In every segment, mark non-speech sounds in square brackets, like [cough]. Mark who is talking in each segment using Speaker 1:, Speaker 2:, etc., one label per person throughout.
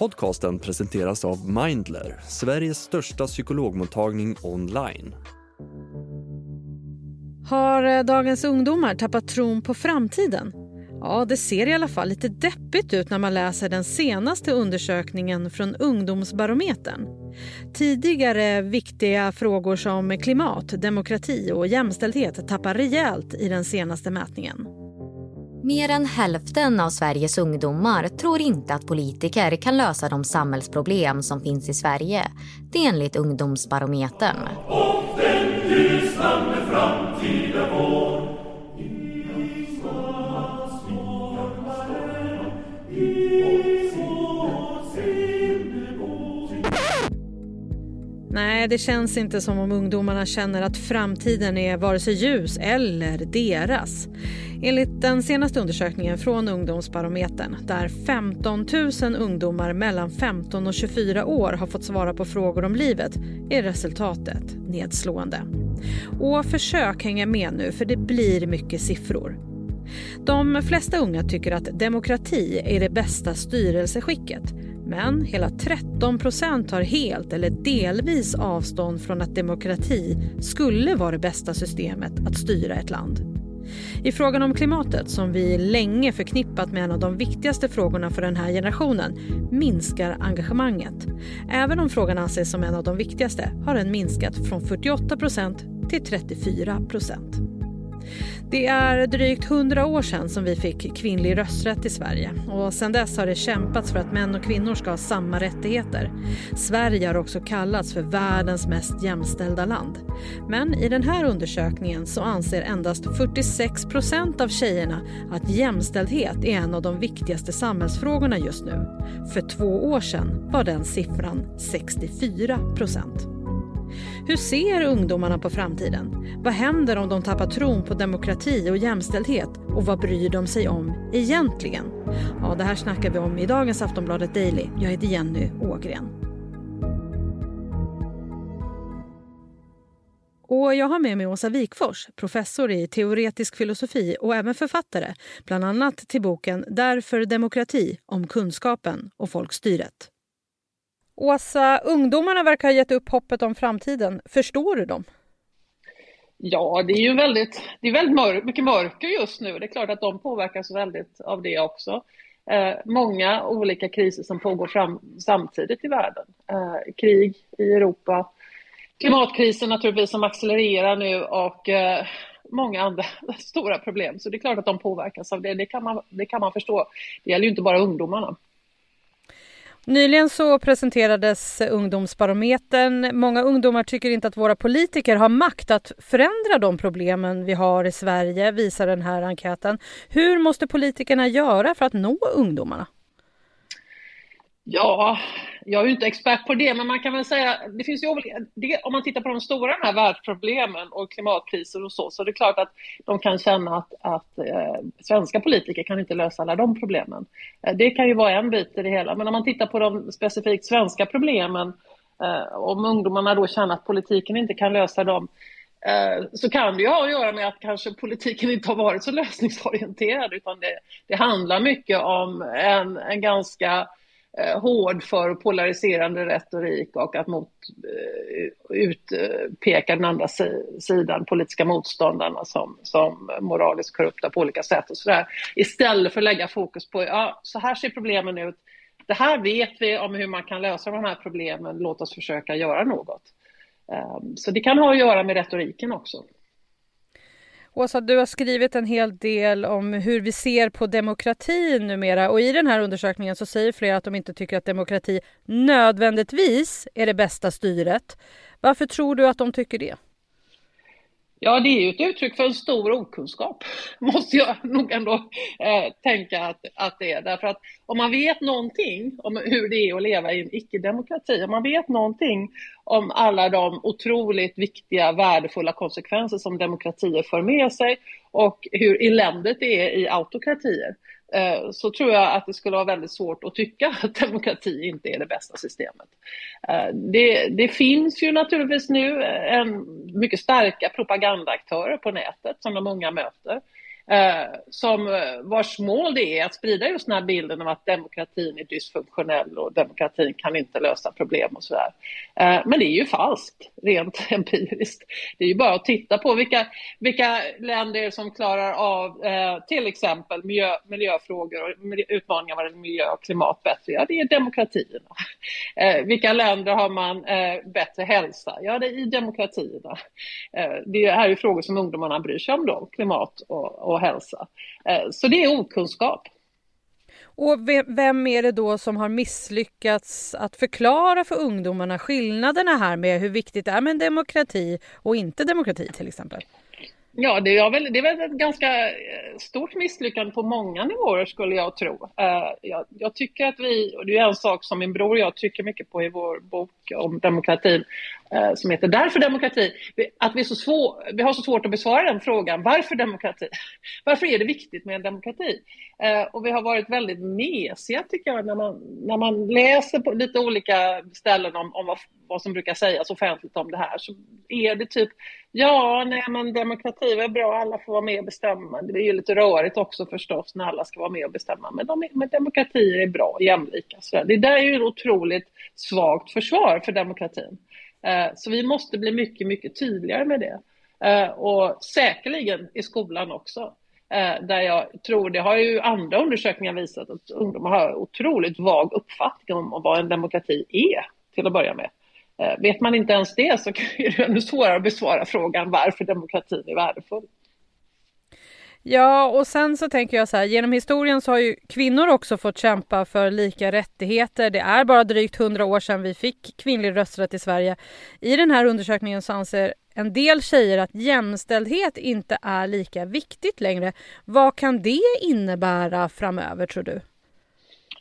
Speaker 1: Podcasten presenteras av Mindler, Sveriges största psykologmottagning online.
Speaker 2: Har eh, dagens ungdomar tappat tron på framtiden? Ja, det ser i alla fall lite deppigt ut när man läser den senaste undersökningen från Ungdomsbarometern. Tidigare viktiga frågor som klimat, demokrati och jämställdhet tappar rejält i den senaste mätningen.
Speaker 3: Mer än hälften av Sveriges ungdomar tror inte att politiker kan lösa de samhällsproblem som finns i Sverige. Det är enligt Ungdomsbarometern. Och den ljusnande framtiden vår
Speaker 2: Nej, det känns inte som om ungdomarna känner att framtiden är vare sig ljus eller deras. Enligt den senaste undersökningen från Ungdomsbarometern där 15 000 ungdomar mellan 15 och 24 år har fått svara på frågor om livet är resultatet nedslående. Och försök hänga med nu för det blir mycket siffror. De flesta unga tycker att demokrati är det bästa styrelseskicket men hela 13 procent tar helt eller delvis avstånd från att demokrati skulle vara det bästa systemet att styra ett land. I frågan om klimatet, som vi länge förknippat med en av de viktigaste frågorna för den här generationen, minskar engagemanget. Även om frågan anses som en av de viktigaste har den minskat från 48 procent till 34 procent. Det är drygt hundra år sedan som vi fick kvinnlig rösträtt i Sverige och sedan dess har det kämpats för att män och kvinnor ska ha samma rättigheter. Sverige har också kallats för världens mest jämställda land. Men i den här undersökningen så anser endast 46 procent av tjejerna att jämställdhet är en av de viktigaste samhällsfrågorna just nu. För två år sedan var den siffran 64 procent. Hur ser ungdomarna på framtiden? Vad händer om de tappar tron på demokrati och jämställdhet? Och vad bryr de sig om egentligen? Ja, det här snackar vi om i dagens Aftonbladet Daily. Jag heter Jenny Ågren. Och jag har med mig Åsa Wikfors, professor i teoretisk filosofi och även författare, bland annat till boken Därför demokrati om kunskapen och folkstyret. Åsa, ungdomarna verkar ha gett upp hoppet om framtiden. Förstår du dem?
Speaker 4: Ja, det är ju väldigt, det är väldigt mör mycket mörker just nu. Det är klart att de påverkas väldigt av det också. Eh, många olika kriser som pågår fram, samtidigt i världen. Eh, krig i Europa, klimatkrisen naturligtvis som accelererar nu och eh, många andra [laughs] stora problem. Så det är klart att de påverkas av det. Det kan man, det kan man förstå. Det gäller ju inte bara ungdomarna.
Speaker 2: Nyligen så presenterades Ungdomsbarometern. Många ungdomar tycker inte att våra politiker har makt att förändra de problemen vi har i Sverige, visar den här enkäten. Hur måste politikerna göra för att nå ungdomarna?
Speaker 4: Ja, jag är ju inte expert på det, men man kan väl säga, det finns ju det, om man tittar på de stora de här världsproblemen och klimatkriser och så, så det är klart att de kan känna att, att eh, svenska politiker kan inte lösa alla de problemen. Eh, det kan ju vara en bit i det hela, men om man tittar på de specifikt svenska problemen, eh, om ungdomarna då känner att politiken inte kan lösa dem, eh, så kan det ju ha att göra med att kanske politiken inte har varit så lösningsorienterad, utan det, det handlar mycket om en, en ganska eh, Eh, hård för polariserande retorik och att mot, eh, utpeka den andra sidan, politiska motståndarna som, som moraliskt korrupta på olika sätt och sådär. Istället för att lägga fokus på, ja, så här ser problemen ut. Det här vet vi om hur man kan lösa de här problemen. Låt oss försöka göra något. Eh, så det kan ha att göra med retoriken också.
Speaker 2: Åsa, du har skrivit en hel del om hur vi ser på demokrati numera och i den här undersökningen så säger flera att de inte tycker att demokrati nödvändigtvis är det bästa styret. Varför tror du att de tycker det?
Speaker 4: Ja, det är ju ett uttryck för en stor okunskap, [laughs] måste jag nog ändå eh, tänka att, att det är. Därför att om man vet någonting om hur det är att leva i en icke-demokrati, om man vet någonting om alla de otroligt viktiga, värdefulla konsekvenser som demokratier för med sig och hur eländigt det är i autokratier, Eh, så tror jag att det skulle vara väldigt svårt att tycka [laughs] att demokrati inte är det bästa systemet. Eh, det, det finns ju naturligtvis nu en mycket starka propagandaaktörer på nätet som de unga möter. Eh, som eh, vars mål det är att sprida just den här bilden av att demokratin är dysfunktionell och demokratin kan inte lösa problem och sådär. Eh, men det är ju falskt rent [laughs] empiriskt. Det är ju bara att titta på vilka, vilka länder som klarar av till exempel miljö, miljöfrågor och utmaningar vad miljö och klimat bättre. Ja, det är demokratierna. [laughs] Vilka länder har man bättre hälsa? Ja, det är i demokratierna. det här är ju frågor som ungdomarna bryr sig om då, klimat och, och hälsa. så det är okunskap.
Speaker 2: Och vem är det då som har misslyckats att förklara för ungdomarna skillnaderna här med hur viktigt det är med demokrati och inte demokrati till exempel?
Speaker 4: Ja, det är, väl, det är väl ett ganska eh, stort misslyckande på många nivåer skulle jag tro. Uh, jag, jag, tycker att vi, och det är en sak som min bror och jag trycker mycket på i vår bok om demokratin, Eh, som heter Därför demokrati, att vi, är så svår, vi har så svårt att besvara den frågan. Varför demokrati? [laughs] Varför är det viktigt med en demokrati? Eh, och vi har varit väldigt mesiga tycker jag när man, när man läser på lite olika ställen om, om vad, vad som brukar sägas offentligt om det här så är det typ Ja, nej men demokrati är bra, alla får vara med och bestämma. Det är ju lite rörigt också förstås när alla ska vara med och bestämma. Men, de, men demokratier är bra, och jämlika. Så det där är ju ett otroligt svagt försvar för demokratin. Eh, så vi måste bli mycket, mycket tydligare med det. Eh, och säkerligen i skolan också. Eh, där jag tror, det har ju andra undersökningar visat, att ungdomar har otroligt vag uppfattning om vad en demokrati är till att börja med. Vet man inte ens det så [laughs] är det ännu svårare att besvara frågan varför demokratin är värdefull.
Speaker 2: Ja, och sen så tänker jag så här, genom historien så har ju kvinnor också fått kämpa för lika rättigheter. Det är bara drygt hundra år sedan vi fick kvinnlig rösträtt i Sverige. I den här undersökningen så anser en del tjejer att jämställdhet inte är lika viktigt längre. Vad kan det innebära framöver tror du?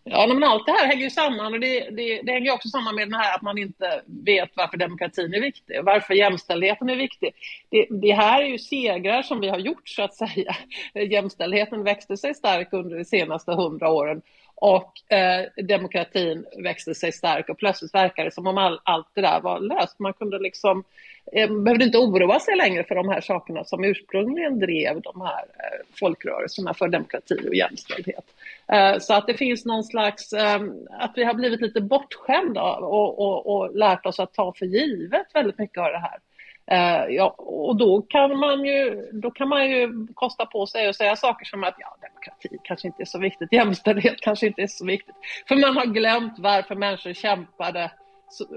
Speaker 4: Ja, men allt det här hänger ju samman och det, det, det hänger också samman med det här att man inte vet varför demokratin är viktig, varför jämställdheten är viktig. Det, det, här är ju segrar som vi har gjort så att säga. Jämställdheten växte sig stark under de senaste hundra åren och eh, demokratin växte sig stark och plötsligt verkade det som om all, allt det där var löst. Man kunde liksom, eh, behövde inte oroa sig längre för de här sakerna som ursprungligen drev de här eh, folkrörelserna för demokrati och jämställdhet. Eh, så att det finns någon slags, ehm, att vi har blivit lite bortskämda och, och, och lärt oss att ta för givet väldigt mycket av det här. Uh, ja, och då kan, man ju, då kan man ju kosta på sig att säga saker som att ja, demokrati kanske inte är så viktigt, [laughs] jämställdhet kanske inte är så viktigt. För man har glömt varför människor kämpade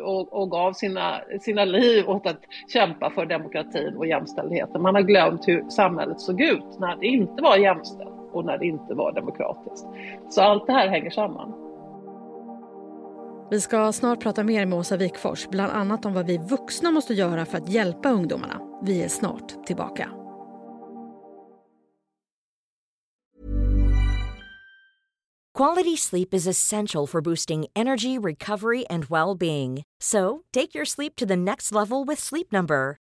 Speaker 4: och, och gav sina, sina liv åt att kämpa för demokratin och jämställdheten. Man har glömt hur samhället såg ut när det inte var jämställt och när det inte var demokratiskt. Så allt det här hänger samman.
Speaker 2: Vi ska snart prata mer med Åsa Wikfors, bland annat om vad vi vuxna måste göra för att hjälpa ungdomarna. Vi är snart tillbaka.
Speaker 5: Quality sleep is essential for boosting energy, recovery and well-being. So, take your sleep to the next level with Sleep Number.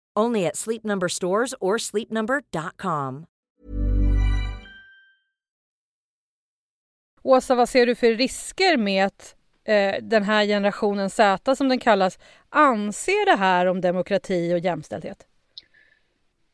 Speaker 5: Only at Sleep Number stores or sleepnumber.com.
Speaker 2: Åsa, vad ser du för risker med att eh, den här generationen Z, som den kallas, anser det här om demokrati och jämställdhet?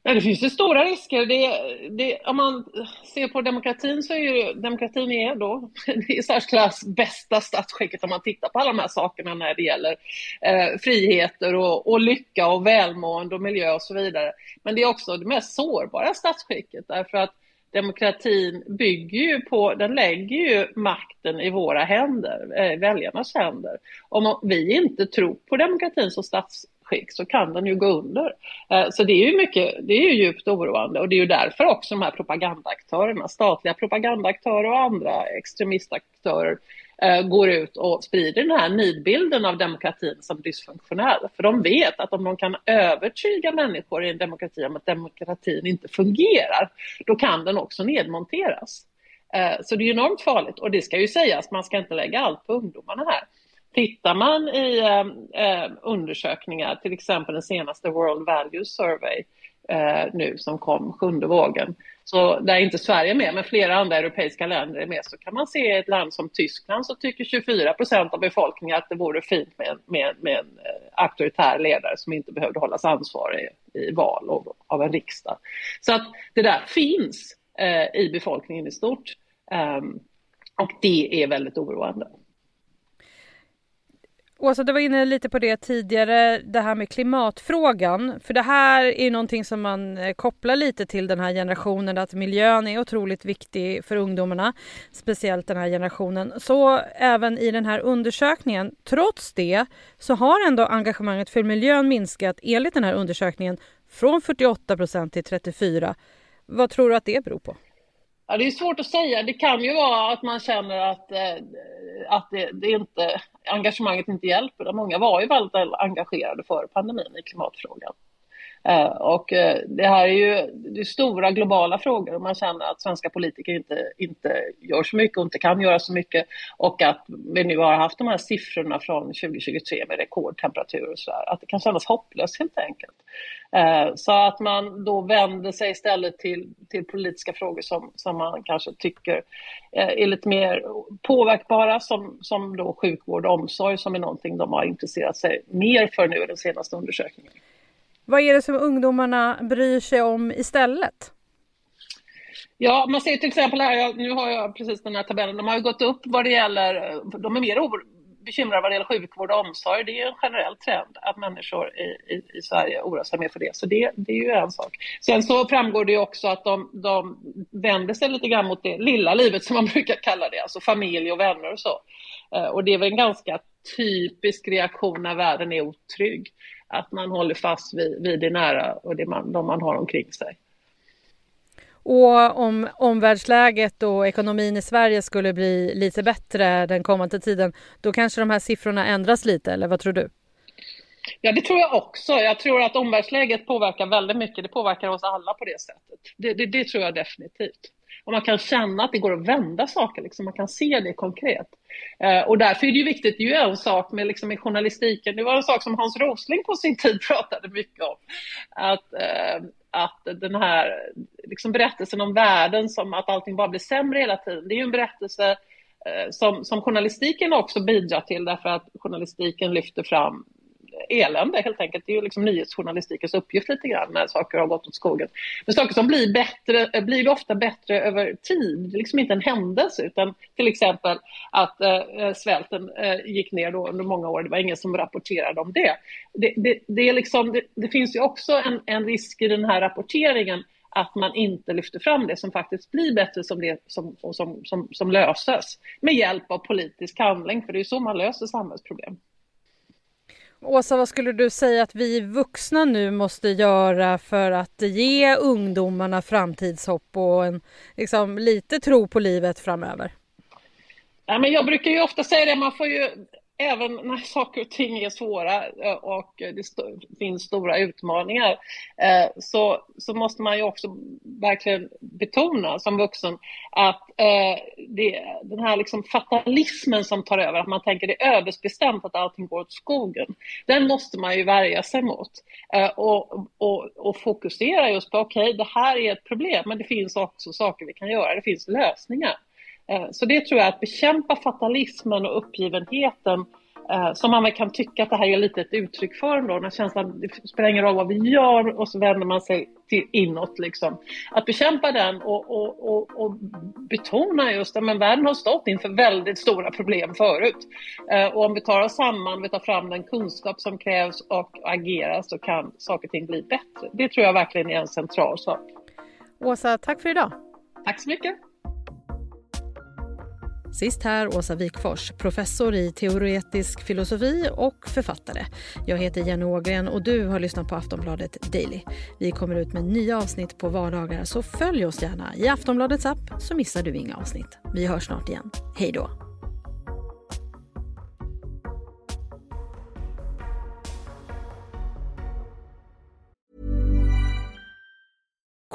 Speaker 4: Nej, det finns ju stora risker. Det, det, om man ser på demokratin så är ju demokratin är då [laughs] det särklass bästa statsskicket om man tittar på alla de här sakerna när det gäller eh, friheter och, och, lycka och välmående och miljö och så vidare. Men det är också det mest sårbara statsskicket därför att demokratin bygger ju på, den lägger ju makten i våra händer, eh, väljarnas händer. Om vi inte tror på demokratin som stats skick så kan den ju gå under. Eh, så det är ju mycket, det är ju djupt oroande och det är ju därför också de här propagandaaktörerna, statliga propagandaaktörer och andra extremistaktörer eh, går ut och sprider den här nidbilden av demokratin som dysfunktionell. För de vet att om de kan övertyga människor i en demokrati om att demokratin inte fungerar, då kan den också nedmonteras. Eh, så det är enormt farligt och det ska ju sägas, man ska inte lägga allt på ungdomarna här. Tittar man i eh, undersökningar, till exempel den senaste World Values Survey eh, nu som kom, sjunde vågen, så där är inte Sverige med, men flera andra europeiska länder är med, så kan man se i ett land som Tyskland så tycker 24 procent av befolkningen att det vore fint med, med, med en eh, auktoritär ledare som inte behövde hållas ansvarig i, val av, av en riksdag. Så att det där finns eh, i befolkningen i stort. Ehm, och det är väldigt oroande.
Speaker 2: Åsa, du var inne lite på det tidigare, det här med klimatfrågan. För det här är någonting som man eh, kopplar lite till den här generationen, att miljön är otroligt viktig för ungdomarna, speciellt den här generationen. Så även i den här undersökningen, trots det, så har ändå engagemanget för miljön minskat enligt den här undersökningen från 48 procent till 34. Vad tror du att det beror på?
Speaker 4: Ja, det är svårt att säga. Det kan ju vara att man känner att, eh, att det, det, inte, engagemanget inte hjälper. Många var ju väldigt engagerade före pandemin i klimatfrågan. Eh, och eh, det här är ju det är stora globala frågor och man känner att svenska politiker inte, inte gör så mycket och inte kan göra så mycket. Och att vi nu har haft de här siffrorna från 2023 med rekordtemperaturer och så där. Att det kan kännas hopplöst helt enkelt. Eh, så att man då vänder sig istället till, till politiska frågor som, som man kanske tycker är lite mer påverkbara som, som då sjukvård och omsorg som är någonting de har intresserat sig mer för nu i den senaste undersökningen.
Speaker 2: Vad är det som ungdomarna bryr sig om istället?
Speaker 4: Ja, man ser till exempel här, nu har jag precis den här tabellen, de har ju gått upp vad det gäller, de är mer bekymrade vad det gäller sjukvård och omsorg. Det är en generell trend att människor i, i, i Sverige oroar sig mer för det. Så det, det, är ju en sak. Sen så framgår det ju också att de, de vänder sig lite grann mot det lilla livet som man [laughs] brukar kalla det, alltså familj och vänner och så. Eh, och det är väl en ganska typisk reaktion när världen är otrygg att man håller fast vid, vid det nära och det man, de man har omkring sig.
Speaker 2: Och om omvärldsläget och ekonomin i Sverige skulle bli lite bättre den kommande tiden, då kanske de här siffrorna ändras lite, eller vad tror du?
Speaker 4: Ja, det tror jag också. Jag tror att omvärldsläget påverkar väldigt mycket. Det påverkar oss alla på det sättet. Det, det, det tror jag definitivt. Och man kan känna att det går att vända saker, liksom. man kan se det konkret. Eh, och därför är det ju viktigt, det är ju en sak med, liksom, med journalistiken, det var en sak som Hans Rosling på sin tid [laughs] pratade mycket om. Att, eh, att den här liksom berättelsen om världen som att allting bara blir sämre hela tiden, det är ju en berättelse eh, som, som journalistiken också bidrar till därför att journalistiken lyfter fram elände helt enkelt. Det är ju liksom nyhetsjournalistikens uppgift lite grann när saker har gått åt skogen. Men saker som blir bättre eh, blir ofta bättre över tid. Det är liksom inte en händelse utan till exempel att eh, eh, svälten eh, gick ner då under många år. Det var ingen som rapporterade om det. Det, det, det är liksom, det, det, finns ju också en, en risk i den här rapporteringen att man inte lyfter fram det som faktiskt blir bättre som det som, som, som, som löses med hjälp av politisk handling, för det är så man löser samhällsproblem.
Speaker 2: Åsa, vad skulle du säga att vi vuxna nu måste göra för att ge ungdomarna framtidshopp och en, liksom, lite tro på livet framöver?
Speaker 4: Men jag brukar ju ofta säga det, man får ju även när saker och ting är svåra eh, och det finns stora utmaningar eh, så, så måste man ju också verkligen betona som vuxen att eh, det, den här liksom fatalismen som tar över, att man tänker det är ödesbestämt att allting går åt skogen, den måste man ju värja sig mot eh, och, och, och fokusera just på okej, okay, det här är ett problem, men det finns också saker vi kan göra, det finns lösningar. Eh, så det tror jag, att bekämpa fatalismen och uppgivenheten eh, som man kan tycka att det här är lite ett uttryck för ändå, när känslan, det spelar ingen roll vad vi gör och så vänder man sig till inåt liksom. Att bekämpa den och, och, och, och betona just att men världen har stått inför väldigt stora problem förut. Eh, och om vi tar oss samman, vi tar fram den kunskap som krävs och agerar så kan saker och ting bli bättre. Det tror jag verkligen är en central sak.
Speaker 2: Åsa, tack för idag.
Speaker 4: Tack så mycket.
Speaker 2: Sist här Åsa Wikfors, professor i teoretisk filosofi och författare. Jag heter Jenny Ågren och du har lyssnat på Aftonbladet Daily. Vi kommer ut med nya avsnitt på vardagar så följ oss gärna i Aftonbladets app så missar du inga avsnitt. Vi hörs snart igen. Hej då!